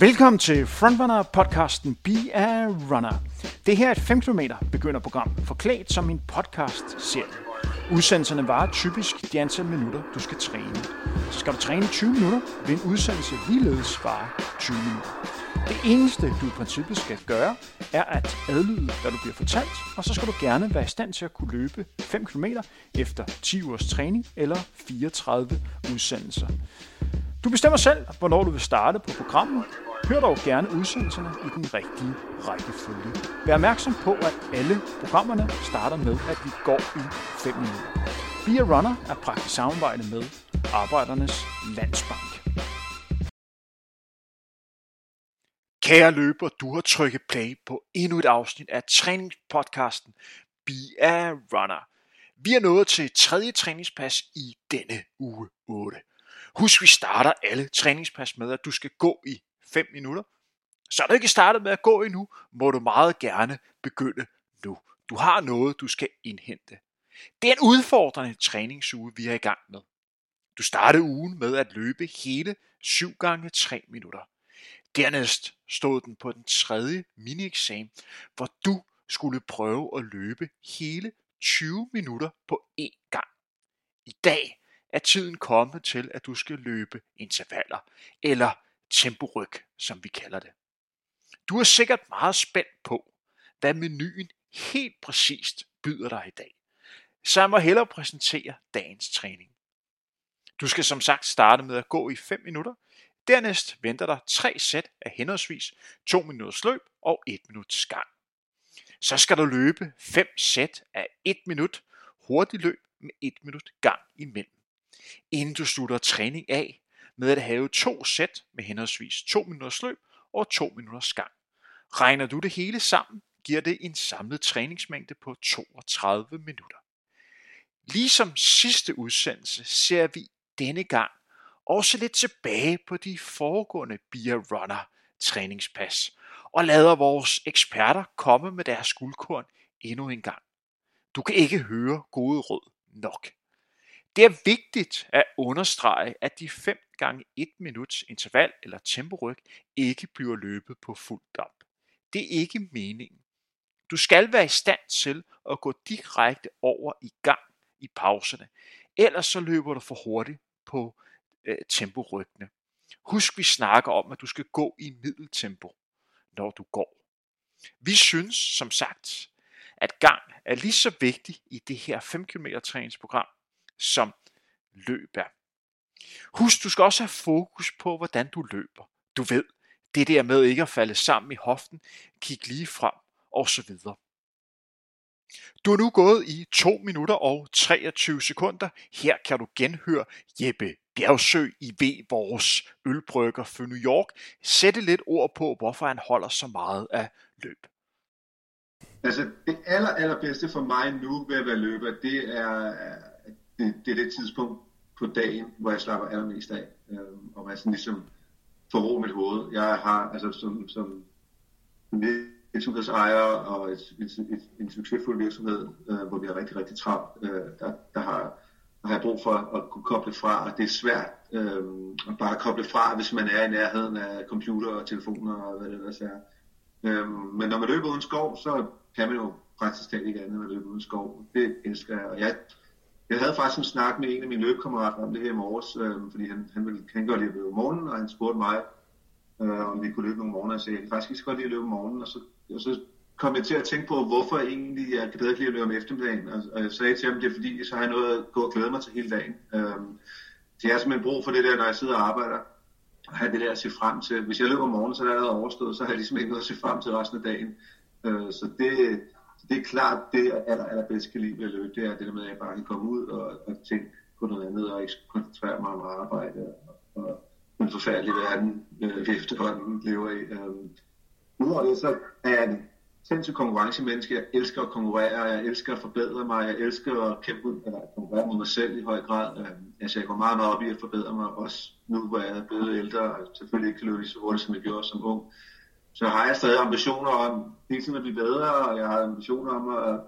Velkommen til Frontrunner podcasten Be a Runner. Det her er et 5 km begynderprogram, forklædt som en podcast serie. Udsendelserne varer typisk de antal minutter, du skal træne. Så skal du træne 20 minutter, vil en udsendelse ligeledes vare 20 minutter. Det eneste, du i princippet skal gøre, er at adlyde, hvad du bliver fortalt, og så skal du gerne være i stand til at kunne løbe 5 km efter 10 ugers træning eller 34 udsendelser. Du bestemmer selv, hvornår du vil starte på programmet. Hør dog gerne udsendelserne i den rigtige rækkefølge. Vær opmærksom på, at alle programmerne starter med, at vi går i 5 minutter. Via Runner er praktisk samarbejde med Arbejdernes Landsbank. Kære løber, du har trykket play på endnu et afsnit af træningspodcasten Be a Runner. Vi er nået til tredje træningspas i denne uge 8. Husk, vi starter alle træningspas med, at du skal gå i 5 minutter. Så er du ikke startet med at gå endnu, må du meget gerne begynde nu. Du har noget, du skal indhente. Det er en udfordrende træningsuge, vi er i gang med. Du startede ugen med at løbe hele 7 gange 3 minutter. Dernæst stod den på den tredje mini-eksamen, hvor du skulle prøve at løbe hele 20 minutter på én gang. I dag er tiden kommet til, at du skal løbe intervaller, eller temporyg, som vi kalder det. Du er sikkert meget spændt på, hvad menuen helt præcist byder dig i dag. Så jeg må hellere præsentere dagens træning. Du skal som sagt starte med at gå i 5 minutter, Dernæst venter der tre sæt af henholdsvis 2 minutters løb og 1 minuts gang. Så skal du løbe 5 sæt af 1 minut hurtigt løb med 1 minut gang imellem. Inden du slutter træning af med at have to sæt med henholdsvis 2 minutters løb og 2 minutters gang. Regner du det hele sammen, giver det en samlet træningsmængde på 32 minutter. Ligesom sidste udsendelse ser vi denne gang også lidt tilbage på de foregående Beer Runner træningspas og lader vores eksperter komme med deres guldkorn endnu en gang. Du kan ikke høre gode råd nok. Det er vigtigt at understrege, at de 5 gange 1 minuts interval eller temporyk ikke bliver løbet på fuld damp. Det er ikke meningen. Du skal være i stand til at gå direkte over i gang i pauserne, ellers så løber du for hurtigt på øh, temporykkene. Husk, vi snakker om, at du skal gå i middeltempo, når du går. Vi synes, som sagt, at gang er lige så vigtig i det her 5 km træningsprogram, som løb er. Husk, du skal også have fokus på, hvordan du løber. Du ved, det der med ikke at falde sammen i hoften, kig lige frem og så videre. Du er nu gået i 2 minutter og 23 sekunder. Her kan du genhøre Jeppe Bjergsø i V, vores ølbrygger for New York, sætte lidt ord på, hvorfor han holder så meget af løb. Altså, det aller, allerbedste for mig nu ved at være løber, det er, det, det er det tidspunkt på dagen, hvor jeg slapper allermest af, øh, og hvor jeg sådan ligesom får ro mit hoved. Jeg har, altså som, som virksomhedsejer og et, et, et, en succesfuld virksomhed, øh, hvor vi er rigtig, rigtig travlt, øh, der, der har har jeg brug for at kunne koble fra, og det er svært øh, at bare koble fra, hvis man er i nærheden af computer og telefoner og hvad det ellers er. Øh, men når man løber uden skov, så kan man jo praktisk talt ikke andet end at løbe uden skov. Det elsker jeg, og jeg, jeg havde faktisk en snak med en af mine løbekammerater om det her i morges, øh, fordi han, han, ville, han godt lide at løbe om morgenen, og han spurgte mig, øh, om vi kunne løbe nogle morgener, og jeg sagde, jeg kan faktisk ikke så godt lide at løbe om morgenen, og så, og så kom jeg til at tænke på, hvorfor egentlig jeg kan bedre lide at løbe om eftermiddagen. Og, jeg sagde til ham, det er fordi, så har jeg noget at gå og glæde mig til hele dagen. Øh, så jeg har simpelthen brug for det der, når jeg sidder og arbejder, at have det der at se frem til. Hvis jeg løber om morgenen, så er det allerede overstået, så har jeg ligesom ikke noget at se frem til resten af dagen. Øh, så det, det er klart, det jeg aller, allerbedst kan lide ved at løbe, det er det der med, at jeg bare kan komme ud og, og tænke på noget andet, og ikke koncentrere mig om arbejde og, og den forfærdelige verden, øh, vi efterhånden lever i. Øh, Udover det, så er jeg sindssygt konkurrencemenneske. Jeg elsker at konkurrere, jeg elsker at forbedre mig, jeg elsker at kæmpe eller konkurrere mod mig selv i høj grad. Øh, altså, jeg går meget, meget op i at forbedre mig, også nu, hvor jeg er blevet ældre, og selvfølgelig ikke kan løbe så hurtigt, som jeg gjorde som ung. Så har jeg stadig ambitioner om hele tiden at blive bedre, og jeg har ambitioner om at,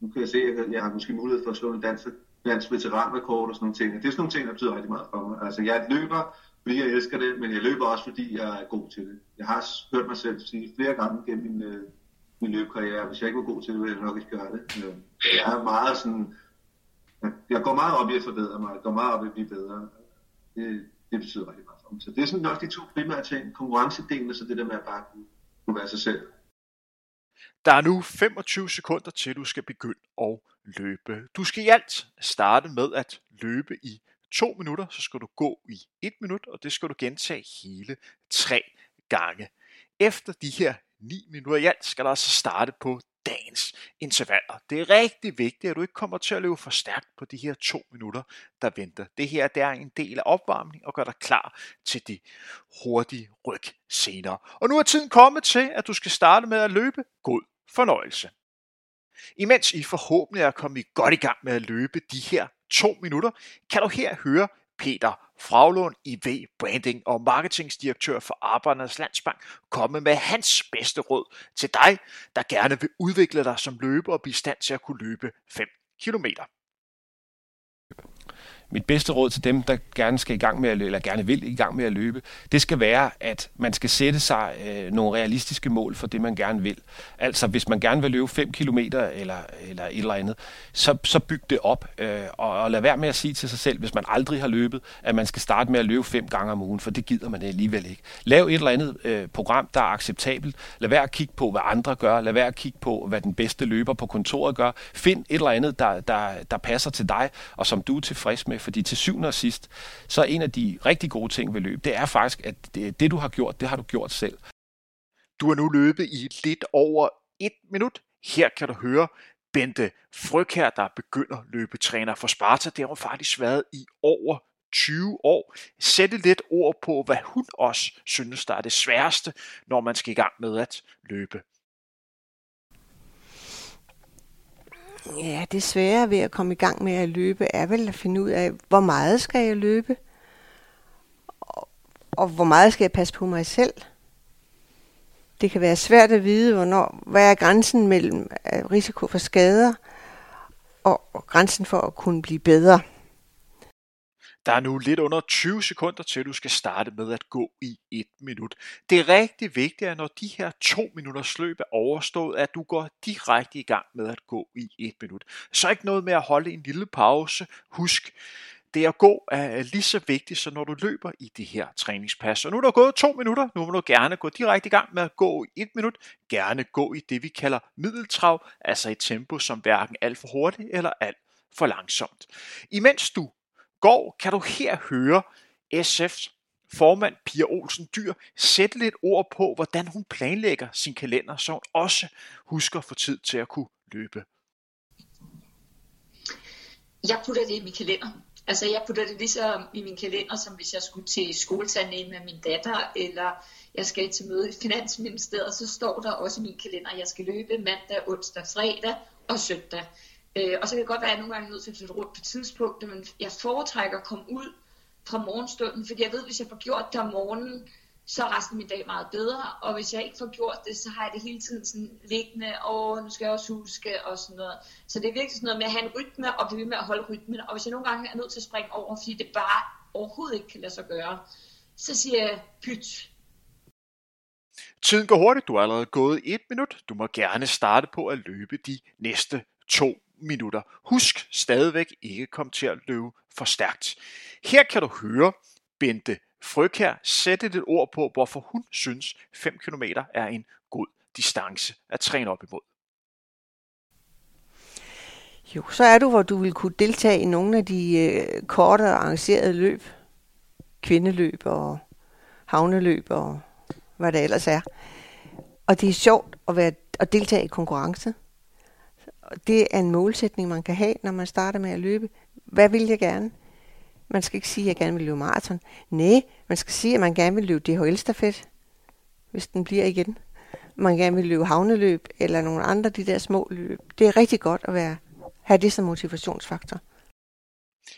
nu kan jeg se, at jeg har måske mulighed for at slå en dansk, dansk veteranrekord og sådan nogle ting. Det er sådan nogle ting, der betyder rigtig meget for mig. Altså, jeg løber, fordi jeg elsker det, men jeg løber også, fordi jeg er god til det. Jeg har hørt mig selv sige flere gange gennem min, øh, min løbekarriere, hvis jeg ikke var god til det, ville jeg nok ikke gøre det. Øh, jeg er meget sådan, jeg går meget op i at forbedre mig, jeg går meget op i at blive bedre. Det, det betyder rigtig meget. Så det er sådan nok de to primære ting. Konkurrencedelen og så det der med at bare kunne, kunne være sig selv. Der er nu 25 sekunder til du skal begynde at løbe. Du skal i alt starte med at løbe i to minutter, så skal du gå i et minut, og det skal du gentage hele tre gange. Efter de her 9 minutter i alt skal der altså starte på dagens intervaller. Det er rigtig vigtigt, at du ikke kommer til at løbe for stærkt på de her to minutter, der venter. Det her det er en del af opvarmning og gør dig klar til de hurtige ryg senere. Og nu er tiden kommet til, at du skal starte med at løbe. God fornøjelse. Imens I forhåbentlig er kommet godt i gang med at løbe de her to minutter, kan du her høre Peter Fraglund, IV Branding og Marketingsdirektør for Arbejdernes Landsbank, komme med hans bedste råd til dig, der gerne vil udvikle dig som løber og blive stand til at kunne løbe 5 kilometer mit bedste råd til dem, der gerne skal i gang med at løbe, eller gerne vil i gang med at løbe, det skal være, at man skal sætte sig øh, nogle realistiske mål for det, man gerne vil. Altså, hvis man gerne vil løbe 5 km eller, eller et eller andet, så, så byg det op, øh, og, og lad være med at sige til sig selv, hvis man aldrig har løbet, at man skal starte med at løbe fem gange om ugen, for det gider man alligevel ikke. Lav et eller andet øh, program, der er acceptabelt. Lad være at kigge på, hvad andre gør. Lad være at kigge på, hvad den bedste løber på kontoret gør. Find et eller andet, der, der, der passer til dig, og som du er tilfreds med fordi til syvende og sidst, så er en af de rigtig gode ting ved løb, det er faktisk, at det, det du har gjort, det har du gjort selv. Du har nu løbet i lidt over et minut. Her kan du høre Bente Frøkær, der begynder løbetræner for Sparta. Det har hun faktisk været i over 20 år. Sætte lidt ord på, hvad hun også synes, der er det sværeste, når man skal i gang med at løbe. Ja, det svære ved at komme i gang med at løbe er vel at finde ud af, hvor meget skal jeg løbe? Og, og hvor meget skal jeg passe på mig selv? Det kan være svært at vide, hvornår, hvad er grænsen mellem øh, risiko for skader og, og grænsen for at kunne blive bedre. Der er nu lidt under 20 sekunder til, du skal starte med at gå i et minut. Det er rigtig vigtigt, at når de her to minutters løb er overstået, at du går direkte i gang med at gå i et minut. Så ikke noget med at holde en lille pause. Husk, det at gå er lige så vigtigt, som når du løber i det her træningspas. Og nu er der gået to minutter, nu må du gerne gå direkte i gang med at gå i et minut. Gerne gå i det, vi kalder middeltrav, altså et tempo, som hverken alt for hurtigt eller alt for langsomt. Imens du går kan du her høre SF's formand Pia Olsen Dyr sætte lidt ord på, hvordan hun planlægger sin kalender, så hun også husker for tid til at kunne løbe. Jeg putter det i min kalender. Altså jeg putter det ligesom i min kalender, som hvis jeg skulle til skoletandlæge med min datter, eller jeg skal til møde i Finansministeriet, så står der også i min kalender, at jeg skal løbe mandag, onsdag, fredag og søndag. Øh, og så kan det godt være, at jeg nogle gange er nødt til at flytte rundt på tidspunktet, men jeg foretrækker at komme ud fra morgenstunden, fordi jeg ved, at hvis jeg får gjort det om morgenen, så er resten af min dag meget bedre, og hvis jeg ikke får gjort det, så har jeg det hele tiden sådan liggende, og nu skal jeg også huske, og sådan noget. Så det er virkelig sådan noget med at have en rytme, og blive med at holde rytmen, og hvis jeg nogle gange er nødt til at springe over, fordi det bare overhovedet ikke kan lade sig gøre, så siger jeg pyt. Tiden går hurtigt, du er allerede gået et minut. Du må gerne starte på at løbe de næste to minutter. Husk stadigvæk ikke kom til at løbe for stærkt. Her kan du høre Bente Frøkær sætte et ord på, hvorfor hun synes 5 km er en god distance at træne op imod. Jo, så er du, hvor du vil kunne deltage i nogle af de øh, korte arrangerede løb. Kvindeløb og havneløb og hvad det ellers er. Og det er sjovt at, være, at deltage i konkurrence det er en målsætning, man kan have, når man starter med at løbe. Hvad vil jeg gerne? Man skal ikke sige, at jeg gerne vil løbe maraton. Nej, man skal sige, at man gerne vil løbe DHL-stafet, hvis den bliver igen. Man gerne vil løbe havneløb, eller nogle andre de der små løb. Det er rigtig godt at være, have det som motivationsfaktor.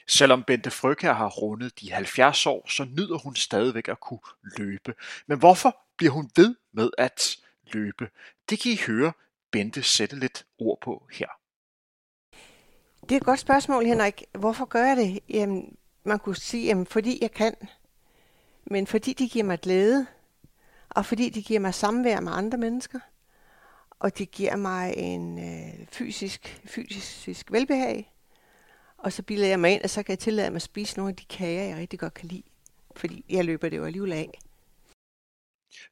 Selvom Bente Frøkær har rundet de 70 år, så nyder hun stadigvæk at kunne løbe. Men hvorfor bliver hun ved med at løbe? Det kan I høre Bente sætte lidt ord på her? Det er et godt spørgsmål, Henrik. Hvorfor gør jeg det? Jamen, man kunne sige, jamen, fordi jeg kan. men fordi det giver mig glæde, og fordi det giver mig samvær med andre mennesker, og det giver mig en øh, fysisk, fysisk velbehag, og så bilder jeg mig ind, og så kan jeg tillade mig at spise nogle af de kager, jeg rigtig godt kan lide, fordi jeg løber det jo alligevel af.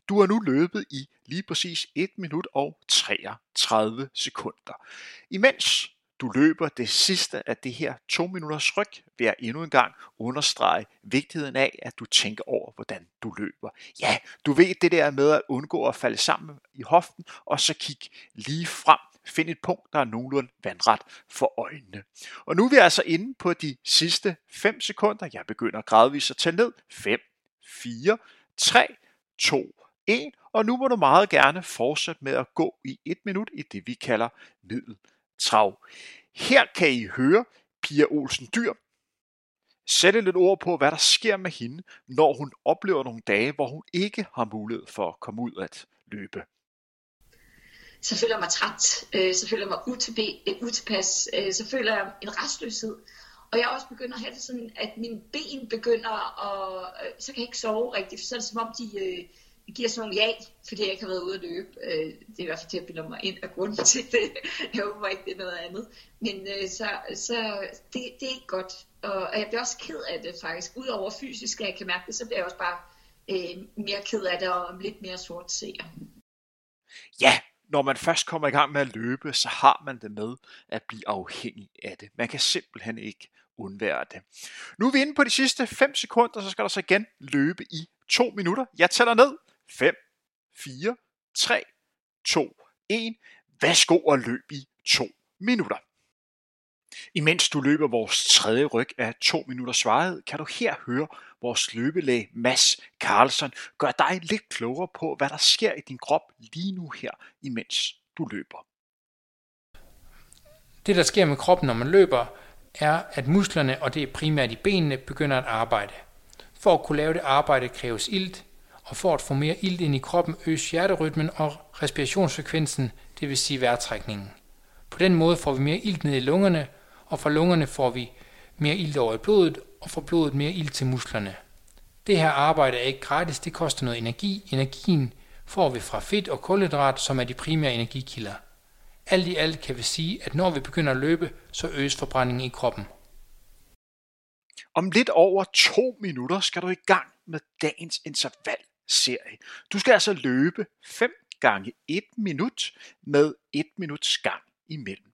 Du har nu løbet i lige præcis 1 minut og 33 sekunder. Imens du løber det sidste af det her 2 minutters ryg, vil jeg endnu en gang understrege vigtigheden af, at du tænker over, hvordan du løber. Ja, du ved det der med at undgå at falde sammen i hoften, og så kig lige frem. Find et punkt, der er nogenlunde vandret for øjnene. Og nu er vi altså inde på de sidste 5 sekunder. Jeg begynder gradvist at tælle ned. 5, 4, 3, 2, 1. Og nu må du meget gerne fortsætte med at gå i et minut i det, vi kalder middeltrav. Her kan I høre Pia Olsen Dyr sætte lidt ord på, hvad der sker med hende, når hun oplever nogle dage, hvor hun ikke har mulighed for at komme ud at løbe. Så føler jeg mig træt, øh, så føler jeg mig øh, utilpas, øh, så føler jeg en restløshed. Og jeg også begynder at have det sådan, at mine ben begynder, at... Øh, så kan jeg ikke sove rigtigt, for så er det som om, de, øh, giver sådan nogle ja, fordi jeg ikke har været ude at løbe. Øh, det er i hvert fald til at bilde mig ind af grunden til det. Jeg håber ikke, det er noget andet. Men øh, så, så det, det er ikke godt. Og jeg bliver også ked af det faktisk. Udover fysisk, at jeg kan mærke det, så bliver jeg også bare øh, mere ked af det og lidt mere sort seer. Ja, når man først kommer i gang med at løbe, så har man det med at blive afhængig af det. Man kan simpelthen ikke undvære det. Nu er vi inde på de sidste 5 sekunder, så skal der så igen løbe i 2 minutter. Jeg tæller ned. 5, 4, 3, 2, 1. Værsgo og løb i 2 minutter. Imens du løber vores tredje ryg af 2 minutter svaret, kan du her høre vores løbelæge Mads Carlson gøre dig lidt klogere på, hvad der sker i din krop lige nu her, imens du løber. Det, der sker med kroppen, når man løber, er, at musklerne, og det er primært i benene, begynder at arbejde. For at kunne lave det arbejde kræves ilt, og for at få mere ilt ind i kroppen øges hjerterytmen og respirationsfrekvensen, det vil sige vejrtrækningen. På den måde får vi mere ilt ned i lungerne, og fra lungerne får vi mere ilt over i blodet, og fra blodet mere ilt til musklerne. Det her arbejde er ikke gratis, det koster noget energi. Energien får vi fra fedt og kulhydrat, som er de primære energikilder. Alt i alt kan vi sige, at når vi begynder at løbe, så øges forbrændingen i kroppen. Om lidt over to minutter skal du i gang med dagens intervalserie. Du skal altså løbe 5 gange 1 minut med 1 minuts gang imellem.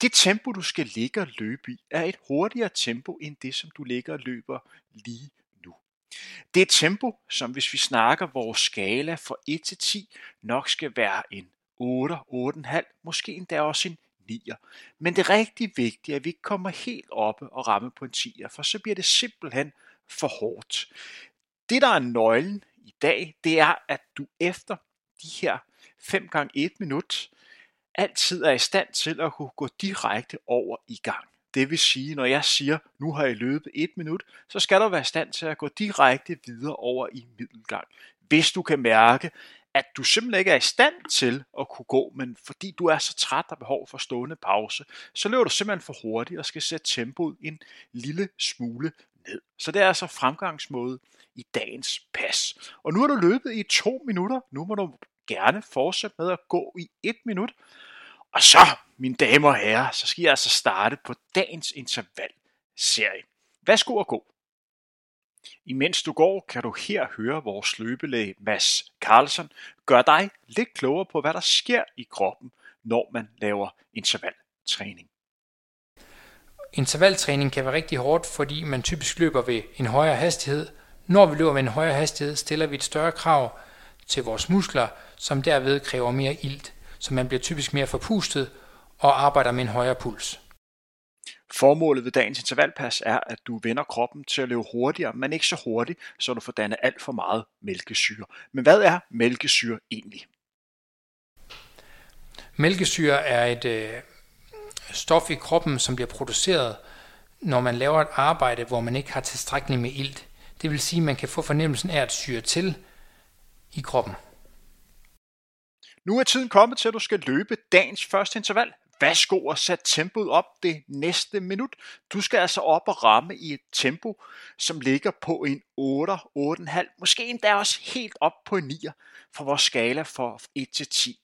Det tempo, du skal ligge og løbe i, er et hurtigere tempo end det, som du ligger og løber lige nu. Det er et tempo, som hvis vi snakker vores skala fra 1 til 10, nok skal være en 8, 8,5, måske endda også en 9'er. Men det er rigtig vigtigt, at vi ikke kommer helt oppe og ramme på en 10'er, for så bliver det simpelthen for hårdt. Det, der er nøglen i dag, det er, at du efter de her 5 gange 1 minut, altid er i stand til at kunne gå direkte over i gang. Det vil sige, når jeg siger, nu har jeg løbet et minut, så skal du være i stand til at gå direkte videre over i middelgang. Hvis du kan mærke, at du simpelthen ikke er i stand til at kunne gå, men fordi du er så træt og behov for stående pause, så løber du simpelthen for hurtigt og skal sætte tempoet en lille smule ned. Så det er altså fremgangsmåde i dagens pas. Og nu har du løbet i to minutter. Nu må du gerne fortsætte med at gå i et minut. Og så, mine damer og herrer, så skal jeg altså starte på dagens intervalserie. Værsgo at gå. Imens du går, kan du her høre vores løbelæge Mads Carlsen gøre dig lidt klogere på, hvad der sker i kroppen, når man laver intervaltræning. Intervaltræning kan være rigtig hårdt, fordi man typisk løber ved en højere hastighed. Når vi løber ved en højere hastighed, stiller vi et større krav til vores muskler, som derved kræver mere ilt, så man bliver typisk mere forpustet og arbejder med en højere puls. Formålet ved dagens intervalpas er, at du vender kroppen til at løbe hurtigere, men ikke så hurtigt, så du får dannet alt for meget mælkesyre. Men hvad er mælkesyre egentlig? Mælkesyre er et øh, stof i kroppen, som bliver produceret, når man laver et arbejde, hvor man ikke har tilstrækkeligt med ilt. Det vil sige, at man kan få fornemmelsen af at syre til i kroppen. Nu er tiden kommet til, at du skal løbe dagens første interval. Værsgo og sæt tempoet op det næste minut. Du skal altså op og ramme i et tempo, som ligger på en 8, 8,5, måske endda også helt op på en 9 for vores skala fra 1 til 10.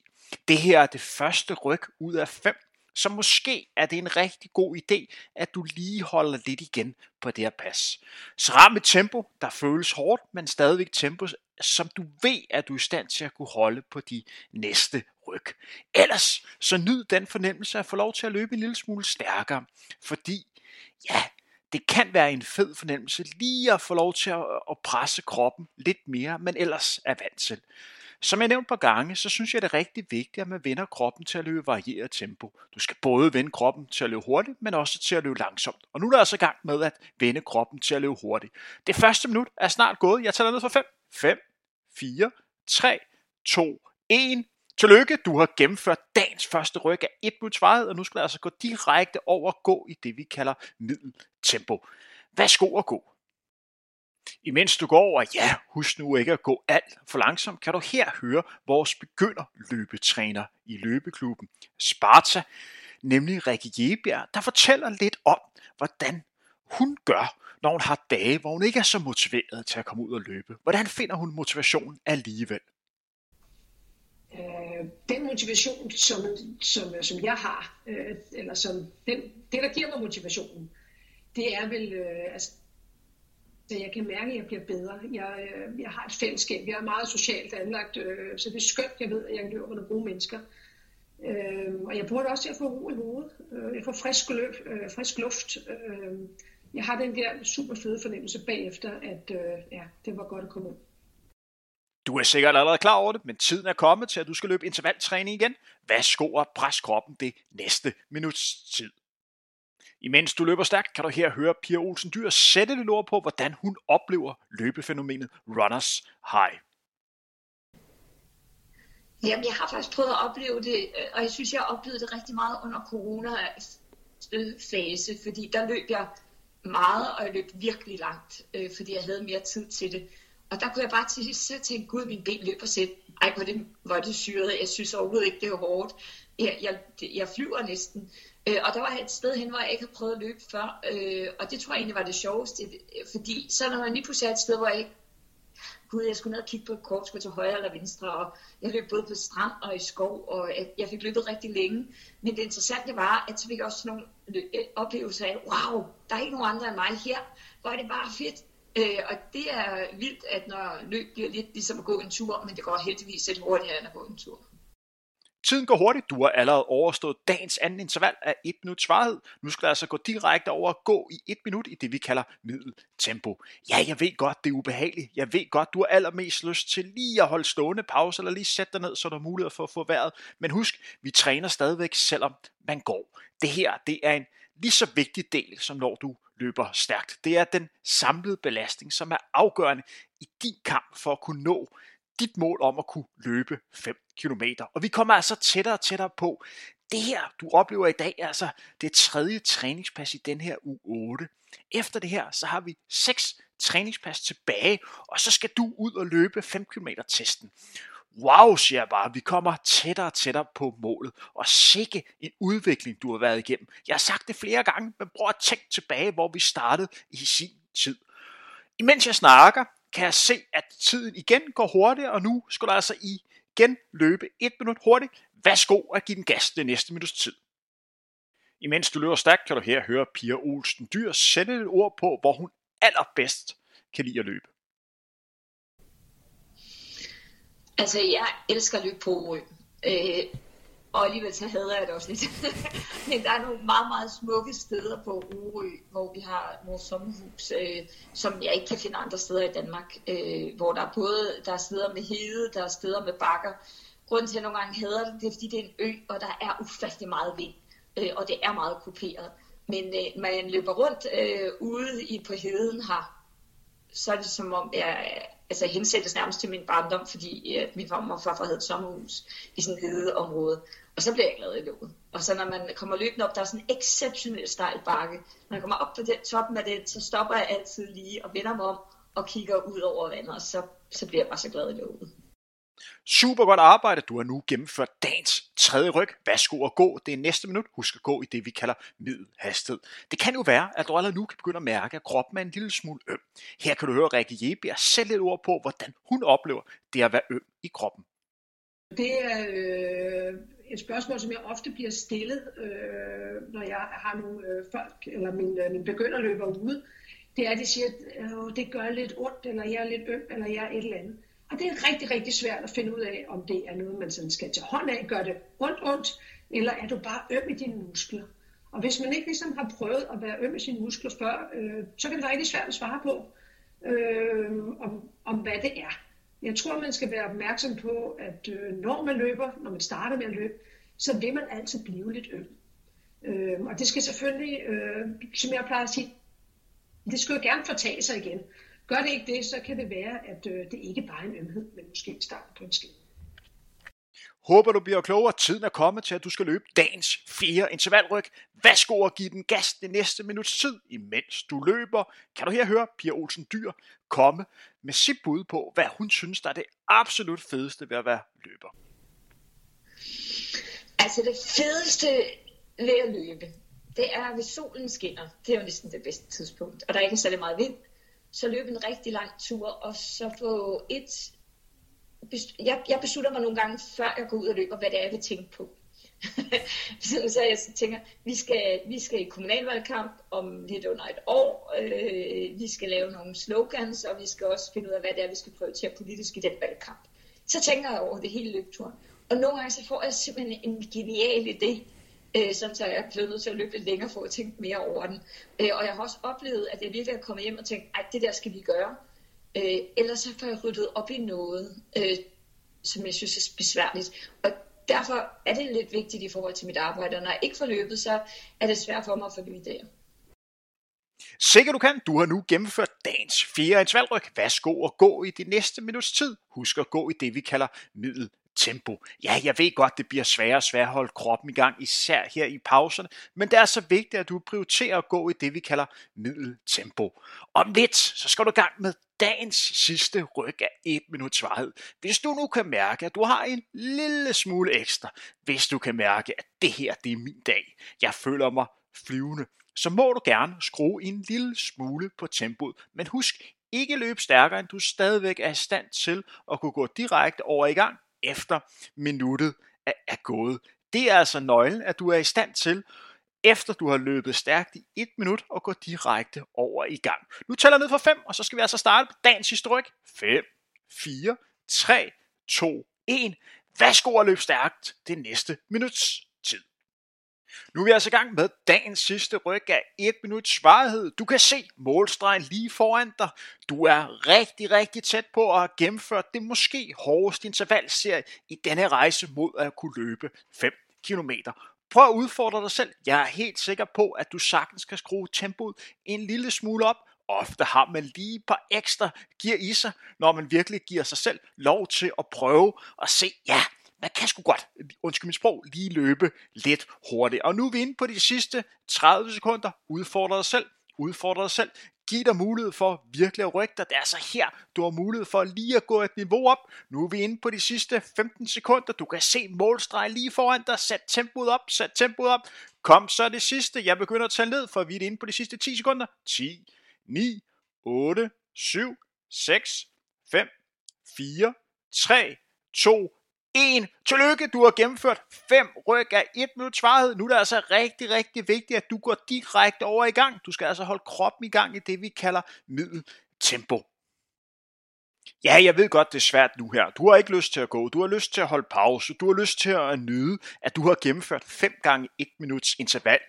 Det her er det første ryg ud af 5, så måske er det en rigtig god idé, at du lige holder lidt igen på det her pas. Så ram et tempo, der føles hårdt, men stadigvæk tempo, som du ved, at du er i stand til at kunne holde på de næste ryg. Ellers så nyd den fornemmelse at få lov til at løbe en lille smule stærkere, fordi ja, det kan være en fed fornemmelse lige at få lov til at presse kroppen lidt mere, men ellers er vant til. Som jeg nævnte på gange, så synes jeg det er rigtig vigtigt, at man vender kroppen til at løbe varieret tempo. Du skal både vende kroppen til at løbe hurtigt, men også til at løbe langsomt. Og nu er der altså gang med at vende kroppen til at løbe hurtigt. Det første minut er snart gået. Jeg tæller ned fra 5. 5, 4, 3, 2, 1. Tillykke, du har gennemført dagens første ryg af 1 minuts varighed, og nu skal du altså gå direkte over og gå i det, vi kalder middeltempo. Værsgo og gå. Imens du går over, ja, husk nu ikke at gå alt for langsomt, kan du her høre vores begynder løbetræner i løbeklubben Sparta, nemlig Rikke Jebjerg, der fortæller lidt om, hvordan hun gør, når hun har dage, hvor hun ikke er så motiveret til at komme ud og løbe. Hvordan finder hun motivation alligevel? Øh, den motivation, som, som, som jeg har, øh, eller som den, det, der giver mig motivationen, det er vel, øh, altså, så jeg kan mærke, at jeg bliver bedre. Jeg, øh, jeg har et fællesskab. Jeg er meget socialt anlagt, øh, så det er skønt, jeg ved, at jeg løber med bruge mennesker. Øh, og jeg bruger det også til at få ro i hovedet. Øh, jeg får frisk, løb, øh, frisk luft. Øh, jeg har den der super fede fornemmelse bagefter, at øh, ja, det var godt at komme ud. Du er sikkert allerede klar over det, men tiden er kommet til, at du skal løbe intervaltræning igen. Værsgo og pres kroppen det næste minuts tid. Imens du løber stærkt, kan du her høre Pia Olsen Dyr sætte lidt ord på, hvordan hun oplever løbefænomenet runners high. Jamen, jeg har faktisk prøvet at opleve det, øh, og jeg synes, jeg oplevede det rigtig meget under corona-fase, fordi der løb jeg meget, og jeg løb virkelig langt, øh, fordi jeg havde mere tid til det. Og der kunne jeg bare til sidst tænke, gud, min ben løber selv. Ej, hvor det, hvor det syret. Jeg synes overhovedet ikke, det er hårdt. Jeg, jeg, jeg flyver næsten. Øh, og der var et sted hen, hvor jeg ikke havde prøvet at løbe før, øh, og det tror jeg egentlig var det sjoveste, øh, fordi så når man lige pludselig er et sted, hvor jeg ikke gud, jeg skulle ned og kigge på et kort, skulle til højre eller venstre, og jeg løb både på strand og i skov, og jeg fik løbet rigtig længe. Men det interessante var, at så fik jeg også nogle øh, oplevelser af, wow, der er ikke nogen andre end mig her, hvor er det bare fedt. Øh, og det er vildt, at når løb bliver lidt ligesom at gå en tur, men det går heldigvis lidt hurtigere end at gå en tur. Tiden går hurtigt. Du har allerede overstået dagens anden interval af 1 minut svarhed. Nu skal du altså gå direkte over og gå i 1 minut i det, vi kalder middeltempo. Ja, jeg ved godt, det er ubehageligt. Jeg ved godt, du har allermest lyst til lige at holde stående pause, eller lige sætte dig ned, så der er mulighed for at få vejret. Men husk, vi træner stadigvæk, selvom man går. Det her, det er en lige så vigtig del, som når du løber stærkt. Det er den samlede belastning, som er afgørende i din kamp for at kunne nå dit mål om at kunne løbe 5 km. Og vi kommer altså tættere og tættere på. Det her, du oplever i dag, er altså det tredje træningspas i den her u 8. Efter det her, så har vi 6 træningspas tilbage, og så skal du ud og løbe 5 km testen. Wow, siger jeg bare, vi kommer tættere og tættere på målet, og sikke en udvikling, du har været igennem. Jeg har sagt det flere gange, men prøv at tænke tilbage, hvor vi startede i sin tid. Imens jeg snakker, kan jeg se, at tiden igen går hurtigt, og nu skal der altså igen løbe et minut hurtigt. Værsgo at give den gas det næste minuts tid. Imens du løber stærkt, kan du her høre Pia Olsen Dyr sætte et ord på, hvor hun allerbedst kan lide at løbe. Altså, jeg elsker at løbe på Orø. Øh, og alligevel så hader jeg det også lidt. Men der er nogle meget, meget smukke steder på Orø, hvor vi har vores sommerhus, øh, som jeg ikke kan finde andre steder i Danmark. Øh, hvor der er både der er steder med hede, der er steder med bakker. Grunden til, at jeg nogle gange hader det, det er, fordi det er en ø, og der er ufattelig meget vind. Øh, og det er meget kuperet. Men øh, man løber rundt øh, ude i, på heden her, så er det som om, jeg altså hensættes nærmest til min barndom, fordi at min far og farfar havde et sommerhus i sådan et hedeområde. Og så bliver jeg glad i låget. Og så når man kommer løbende op, der er sådan en exceptionelt stejl bakke. Når jeg kommer op på den, toppen af den, så stopper jeg altid lige og vender mig om og kigger ud over vandet, og så, så bliver jeg bare så glad i låget. Super godt arbejde. Du har nu gennemført dagens tredje ryg. Værsgo at gå. Det er næste minut. Husk at gå i det, vi kalder middelhastighed. Det kan jo være, at du allerede nu kan begynde at mærke, at kroppen er en lille smule øm. Her kan du høre Rikke Jebjerg sætte lidt ord på, hvordan hun oplever det at være øm i kroppen. Det er øh, et spørgsmål, som jeg ofte bliver stillet, øh, når jeg har nogle øh, folk, eller min, øh, min begynderløber ude. Det er, at de siger, at øh, det gør lidt ondt, eller jeg er lidt øm, eller jeg er et eller andet. Og det er rigtig, rigtig svært at finde ud af, om det er noget, man sådan skal tage hånd af. Gør det ondt, ondt, eller er du bare øm i dine muskler? Og hvis man ikke ligesom har prøvet at være øm i sine muskler før, øh, så kan det være rigtig svært at svare på, øh, om, om hvad det er. Jeg tror, man skal være opmærksom på, at øh, når man løber, når man starter med at løbe, så vil man altid blive lidt øm. Øh, og det skal selvfølgelig, øh, som jeg plejer at sige, det skal jo gerne fortage sig igen. Gør det ikke det, så kan det være, at øh, det ikke bare er en ømhed, men måske starten på en skade. Håber du bliver klogere. Tiden er kommet til, at du skal løbe dagens fire intervalryg. Værsgo og give den gas det næste minuts tid, imens du løber. Kan du her høre Pia Olsen Dyr komme med sit bud på, hvad hun synes, der er det absolut fedeste ved at være løber? Altså det fedeste ved at løbe, det er, hvis solen skinner. Det er jo næsten det bedste tidspunkt. Og der er ikke særlig meget vind. Så løb en rigtig lang tur, og så få et... Jeg, jeg beslutter mig nogle gange, før jeg går ud og løber, hvad det er, jeg vil tænke på. så jeg tænker, vi skal, vi skal i kommunalvalgkamp om lidt under et år. Øh, vi skal lave nogle slogans, og vi skal også finde ud af, hvad det er, vi skal prioritere politisk i den valgkamp. Så tænker jeg over det hele løbeturen. Og nogle gange så får jeg simpelthen en genial idé, øh, sådan så jeg er nødt til at løbe lidt længere for at tænke mere over den. Øh, og jeg har også oplevet, at jeg virkelig er kommet hjem og tænkt, at det der skal vi gøre. Øh, ellers så får jeg ryddet op i noget, øh, som jeg synes er besværligt. Og derfor er det lidt vigtigt i forhold til mit arbejde, og når jeg ikke får løbet, så er det svært for mig at få nye idéer. Sikker du kan, du har nu gennemført dagens fjerde intervalryg. Værsgo at gå i det næste minuts tid. Husk at gå i det, vi kalder middel tempo. Ja, jeg ved godt, det bliver sværere og sværere at holde kroppen i gang, især her i pauserne, men det er så vigtigt, at du prioriterer at gå i det, vi kalder middeltempo. Om lidt, så skal du i gang med dagens sidste ryg af et minuts varighed. Hvis du nu kan mærke, at du har en lille smule ekstra, hvis du kan mærke, at det her, det er min dag, jeg føler mig flyvende, så må du gerne skrue en lille smule på tempoet. Men husk, ikke løb stærkere, end du stadigvæk er i stand til at kunne gå direkte over i gang efter minuttet er, er gået. Det er altså nøglen, at du er i stand til, efter du har løbet stærkt i et minut, og går direkte over i gang. Nu tæller jeg ned fra 5, og så skal vi altså starte på dagens historik. 5, 4, 3, 2, 1. Værsgo at løbe stærkt det næste minuts tid. Nu er vi altså i gang med dagens sidste ryg af 1 minuts varighed. Du kan se målstregen lige foran dig. Du er rigtig, rigtig tæt på at have gennemført det måske hårdeste intervalserie i denne rejse mod at kunne løbe 5 km. Prøv at udfordre dig selv. Jeg er helt sikker på, at du sagtens kan skrue tempoet en lille smule op. Ofte har man lige et par ekstra gear i sig, når man virkelig giver sig selv lov til at prøve at se, ja, man kan sgu godt, undskyld mit sprog, lige løbe lidt hurtigt. Og nu er vi inde på de sidste 30 sekunder. Udfordre dig selv. Udfordre dig selv give dig mulighed for virkelig at rykke dig. Det er altså her, du har mulighed for lige at gå et niveau op. Nu er vi inde på de sidste 15 sekunder. Du kan se målstreg lige foran dig. Sæt tempoet op, sæt tempoet op. Kom så det sidste. Jeg begynder at tælle ned, for vi er inde på de sidste 10 sekunder. 10, 9, 8, 7, 6, 5, 4, 3, 2, 1. Tillykke, du har gennemført 5 ryg af 1 minut svarhed. Nu er det altså rigtig, rigtig vigtigt, at du går direkte over i gang. Du skal altså holde kroppen i gang i det, vi kalder middeltempo. Ja, jeg ved godt, det er svært nu her. Du har ikke lyst til at gå. Du har lyst til at holde pause. Du har lyst til at nyde, at du har gennemført 5 gange 1 minuts interval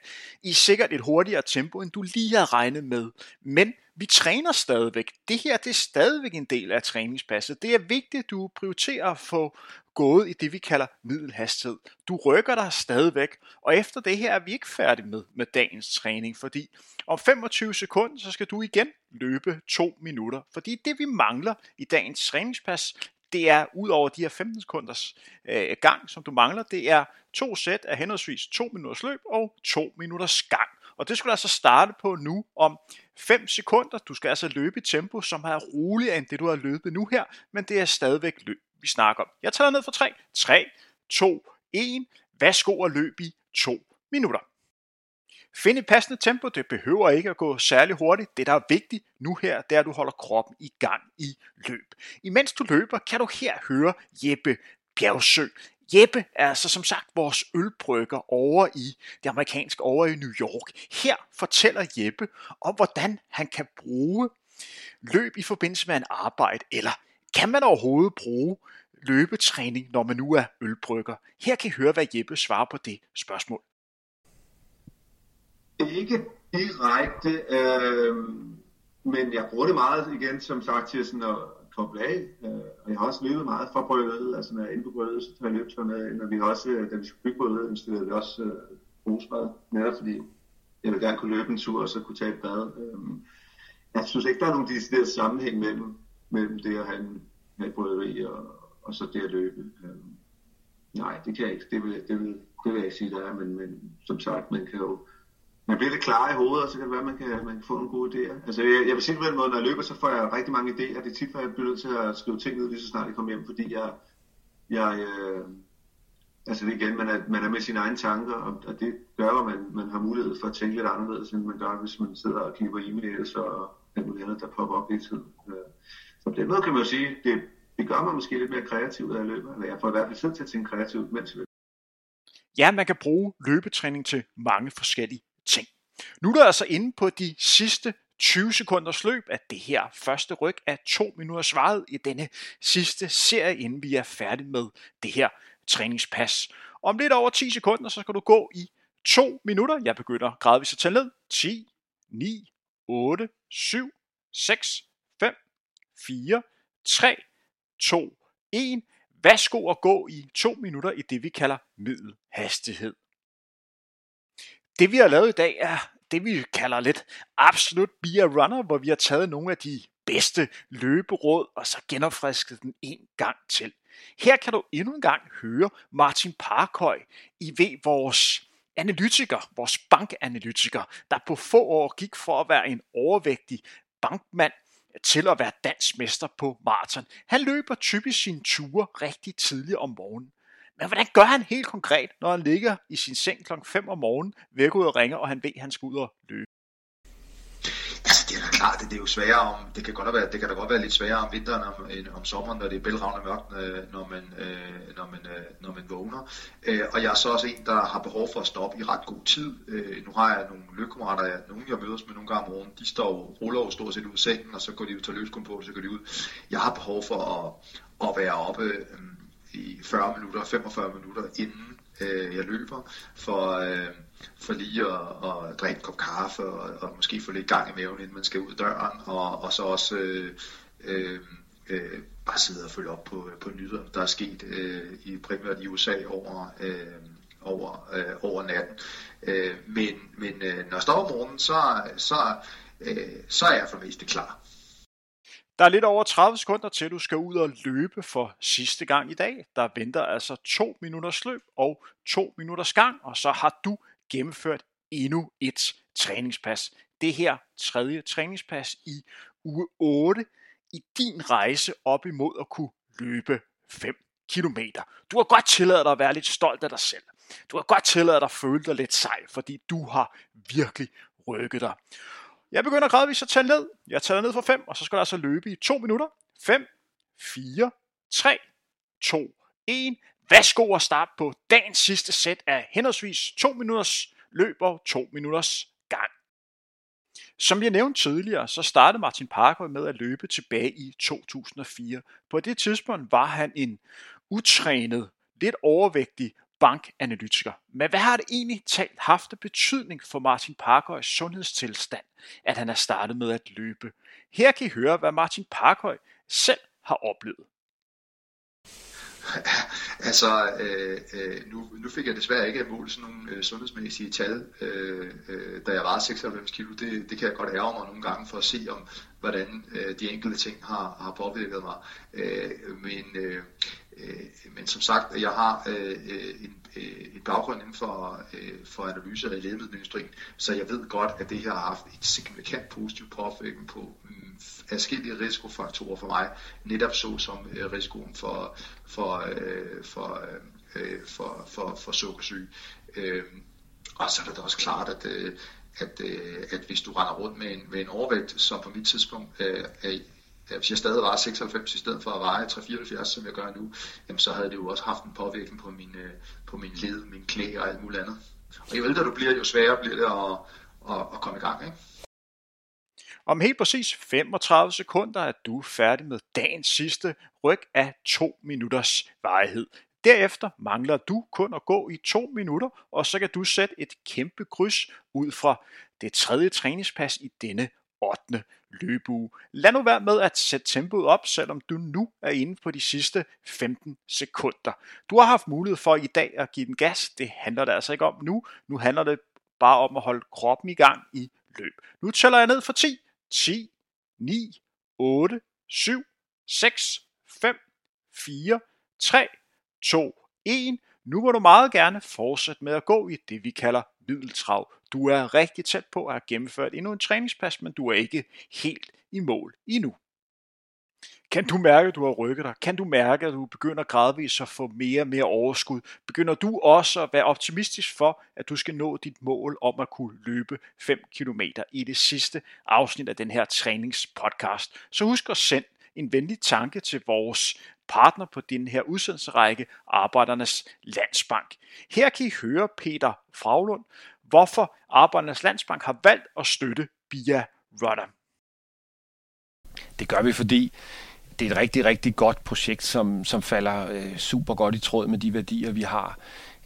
i sikkert et hurtigere tempo, end du lige har regnet med. Men vi træner stadigvæk. Det her det er stadigvæk en del af træningspasset. Det er vigtigt, at du prioriterer at få gået i det, vi kalder middelhastighed. Du rykker dig stadigvæk, og efter det her er vi ikke færdige med, med dagens træning, fordi om 25 sekunder, så skal du igen løbe to minutter, fordi det vi mangler i dagens træningspas, det er ud over de her 15 sekunders øh, gang, som du mangler, det er to sæt af henholdsvis to minutters løb og to minutters gang. Og det skulle du altså starte på nu om 5 sekunder. Du skal altså løbe i tempo, som er roligere end det, du har løbet nu her, men det er stadigvæk løb vi snakker om. Jeg tager ned for 3. 3, 2, 1. Værsgo og løb i 2 minutter. Find et passende tempo, det behøver ikke at gå særlig hurtigt. Det der er vigtigt nu her, det er at du holder kroppen i gang i løb. Imens du løber, kan du her høre Jeppe Bjergsø. Jeppe er så som sagt vores ølbrygger over i det amerikanske over i New York. Her fortæller Jeppe om, hvordan han kan bruge løb i forbindelse med en arbejde, eller kan man overhovedet bruge løbetræning, når man nu er ølbrygger? Her kan I høre, hvad Jeppe svarer på det spørgsmål. Ikke direkte, øh, men jeg bruger det meget igen, som sagt, til sådan at koblet af. Øh, og jeg har også løbet meget fra brødet, altså når jeg er inde på brødet, så tager jeg løbetøj med, når vi også, øh, da vi skulle bygge brødet, installerede vi også øh, brugsbad, netop fordi jeg vil gerne kunne løbe en tur, og så kunne tage et bad. Øh, jeg synes ikke, der er nogen decideret sammenhæng mellem, mellem det at have en, have et brøderi og, og så det at løbe. Øh, nej, det kan jeg ikke. Det vil, det vil, det vil jeg ikke sige, der er, men, men som sagt, man kan jo man bliver lidt klar i hovedet, og så kan det være, at man kan, man kan få nogle gode idéer. Altså, jeg, jeg vil sige på den måde, når jeg løber, så får jeg rigtig mange idéer. Det er tit, at jeg bliver nødt til at skrive ting ned, lige så snart jeg kommer hjem, fordi jeg, jeg øh, altså det igen, man er, man er med sine egne tanker, og, og det gør, at man, man har mulighed for at tænke lidt anderledes, end man gør, hvis man sidder og kigger på e-mails og alt muligt andet, der popper op hele tiden. Øh, så på den måde kan man jo sige, det, det gør mig måske lidt mere kreativt, at jeg løber, eller jeg får i hvert fald tid til at tænke kreativt, mens jeg Ja, man kan bruge løbetræning til mange forskellige ting. Nu er der altså inde på de sidste 20 sekunders løb af det her første ryg af to minutter svaret i denne sidste serie, inden vi er færdige med det her træningspas. Om lidt over 10 sekunder, så skal du gå i 2 minutter. Jeg begynder gradvist at tælle ned. 10, 9, 8, 7, 6, 5, 4, 3, 2, 1. Værsgo at gå i 2 minutter i det, vi kalder middelhastighed. Det vi har lavet i dag er det vi kalder lidt absolut beer runner, hvor vi har taget nogle af de bedste løberåd og så genopfrisket den en gang til. Her kan du endnu en gang høre Martin Parkhøj i ved vores analytiker, vores bankanalytiker, der på få år gik for at være en overvægtig bankmand til at være dansmester på maraton. Han løber typisk sine ture rigtig tidligt om morgenen. Men hvordan gør han helt konkret, når han ligger i sin seng kl. 5 om morgenen, vækker ud og ringer, og han ved, at han skal ud og løbe? Altså, det er da klart, det, det er jo sværere om, det kan, godt være, det kan da godt være lidt sværere om vinteren om, end om sommeren, når det er bælragende mørkt, øh, når man, øh, når man, øh, når man vågner. Øh, og jeg er så også en, der har behov for at stoppe i ret god tid. Øh, nu har jeg nogle løbkammerater, jeg, nogle jeg mødes med nogle gange om morgenen, de står ruller og stort set ud af sengen, og så går de ud til løbskum på, så går de ud. Jeg har behov for at, at være oppe i 40 minutter, 45 minutter, inden øh, jeg løber, for, øh, for lige at, at drikke en kop kaffe, og, og måske få lidt gang i maven, inden man skal ud døren, og, og så også øh, øh, øh, bare sidde og følge op på, på nyheder, der er sket øh, i primært i USA over, øh, over, øh, over natten. Øh, men men øh, når jeg står om morgenen, så, så, øh, så er jeg for det meste klar. Der er lidt over 30 sekunder til, du skal ud og løbe for sidste gang i dag. Der venter altså to minutters løb og to minutters gang, og så har du gennemført endnu et træningspas. Det her tredje træningspas i uge 8 i din rejse op imod at kunne løbe 5 km. Du har godt tilladet dig at være lidt stolt af dig selv. Du har godt tilladet dig at føle dig lidt sej, fordi du har virkelig rykket dig. Jeg begynder gradvist at tælle ned. Jeg tæller ned fra 5, og så skal der altså løbe i 2 minutter. 5, 4, 3, 2, 1. Værsgo at starte på dagens sidste sæt af henholdsvis 2 minutters løb og 2 minutters gang. Som jeg nævnte tidligere, så startede Martin Parker med at løbe tilbage i 2004. På det tidspunkt var han en utrænet, lidt overvægtig bankanalytiker. Men hvad har det egentlig talt haft af betydning for Martin Parkhøjs sundhedstilstand, at han er startet med at løbe? Her kan I høre, hvad Martin Parkhøj selv har oplevet. altså, øh, øh, nu, nu fik jeg desværre ikke målt sådan nogle øh, sundhedsmæssige tal, øh, øh, da jeg var 96 kilo. Det, det kan jeg godt ærge mig nogle gange for at se, om hvordan øh, de enkelte ting har, har påvirket mig. Øh, men, øh, øh, men som sagt, jeg har øh, en, øh, en baggrund inden for, øh, for analyse af lægemiddelindustrien, så jeg ved godt, at det her har haft et signifikant positiv påvirkning på mm, forskellige risikofaktorer for mig, netop så som øh, risikoen for, for, øh, for, øh, øh, for, for, for sukkersyge. Øh, og så er det da også klart, at, øh, at, øh, at hvis du render rundt med en, med en overvægt, som på mit tidspunkt øh, er hvis jeg stadig var 96 i stedet for at veje 374, som jeg gør nu, jamen så havde det jo også haft en påvirkning på min, øh, på min led, min knæ og alt muligt andet. Og jo ældre du bliver, jo sværere bliver det at, at, at komme i gang. Ikke? Om helt præcis 35 sekunder er du færdig med dagens sidste ryg af 2 minutters varighed. Derefter mangler du kun at gå i 2 minutter, og så kan du sætte et kæmpe kryds ud fra det tredje træningspas i denne 8. løbeuge. Lad nu være med at sætte tempoet op, selvom du nu er inde på de sidste 15 sekunder. Du har haft mulighed for i dag at give den gas. Det handler det altså ikke om nu. Nu handler det bare om at holde kroppen i gang i løb. Nu tæller jeg ned for 10. 10, 9, 8, 7, 6, 5, 4, 3, 2, 1. Nu må du meget gerne fortsætte med at gå i det, vi kalder middeltrav. Du er rigtig tæt på at have gennemført endnu en træningspas, men du er ikke helt i mål endnu. Kan du mærke, at du har rykket dig? Kan du mærke, at du begynder gradvist at få mere og mere overskud? Begynder du også at være optimistisk for, at du skal nå dit mål om at kunne løbe 5 km i det sidste afsnit af den her træningspodcast? Så husk at sende en venlig tanke til vores partner på den her udsendelserække, Arbejdernes Landsbank. Her kan I høre Peter Fraglund, hvorfor Arbejdernes Landsbank har valgt at støtte Bia Runner. Det gør vi, fordi det er et rigtig, rigtig godt projekt, som, som falder øh, super godt i tråd med de værdier, vi har.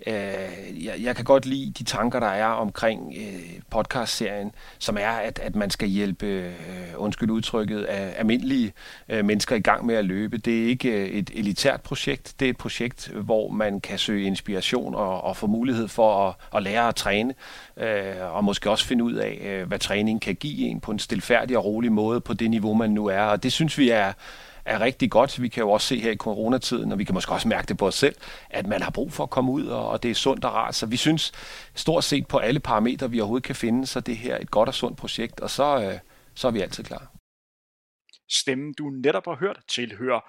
Øh, jeg, jeg kan godt lide de tanker, der er omkring øh, podcastserien, som er, at, at man skal hjælpe, øh, undskyld udtrykket, af almindelige øh, mennesker i gang med at løbe. Det er ikke øh, et elitært projekt, det er et projekt, hvor man kan søge inspiration og, og få mulighed for at, at lære at træne, øh, og måske også finde ud af, øh, hvad træning kan give en på en stilfærdig og rolig måde på det niveau, man nu er. Og det synes vi er er rigtig godt. Vi kan jo også se her i coronatiden, og vi kan måske også mærke det på os selv, at man har brug for at komme ud, og det er sundt og rart. Så vi synes stort set på alle parametre, vi overhovedet kan finde, så det her er et godt og sundt projekt, og så, øh, så er vi altid klar. Stemmen, du netop har hørt, tilhører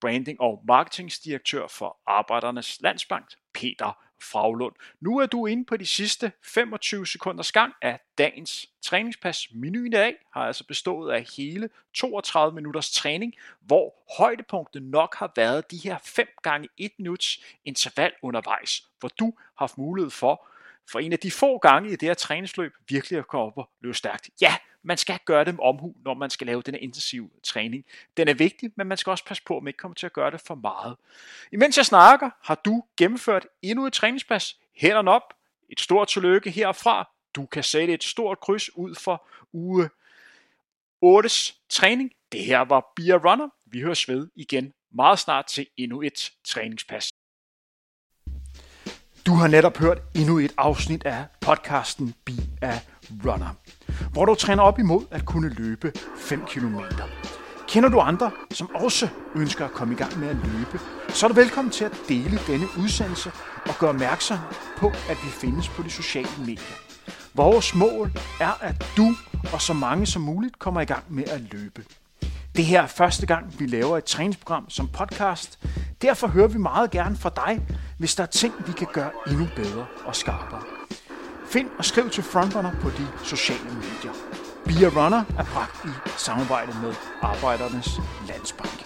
branding- og marketingsdirektør for Arbejdernes Landsbank, Peter Fraglund. Nu er du inde på de sidste 25 sekunders gang af dagens træningspas. Menuen i dag har altså bestået af hele 32 minutters træning, hvor højdepunktet nok har været de her 5 gange 1 minuts interval undervejs, hvor du har haft mulighed for for en af de få gange i det her træningsløb virkelig at komme op og løbe stærkt. Ja, man skal gøre det med omhu, når man skal lave den intensive træning. Den er vigtig, men man skal også passe på, at man ikke kommer til at gøre det for meget. Imens jeg snakker, har du gennemført endnu et træningspas. Hænderne op. Et stort tillykke herfra. Du kan sætte et stort kryds ud for uge 8's træning. Det her var Beer Runner. Vi høres ved igen meget snart til endnu et træningspas. Du har netop hørt endnu et afsnit af podcasten Be a Runner, hvor du træner op imod at kunne løbe 5 km. Kender du andre, som også ønsker at komme i gang med at løbe, så er du velkommen til at dele denne udsendelse og gøre opmærksom på, at vi findes på de sociale medier. Vores mål er, at du og så mange som muligt kommer i gang med at løbe. Det her er første gang, vi laver et træningsprogram som podcast. Derfor hører vi meget gerne fra dig, hvis der er ting, vi kan gøre endnu bedre og skarpere. Find og skriv til Frontrunner på de sociale medier. Be a Runner er bragt i samarbejde med Arbejdernes Landsbank.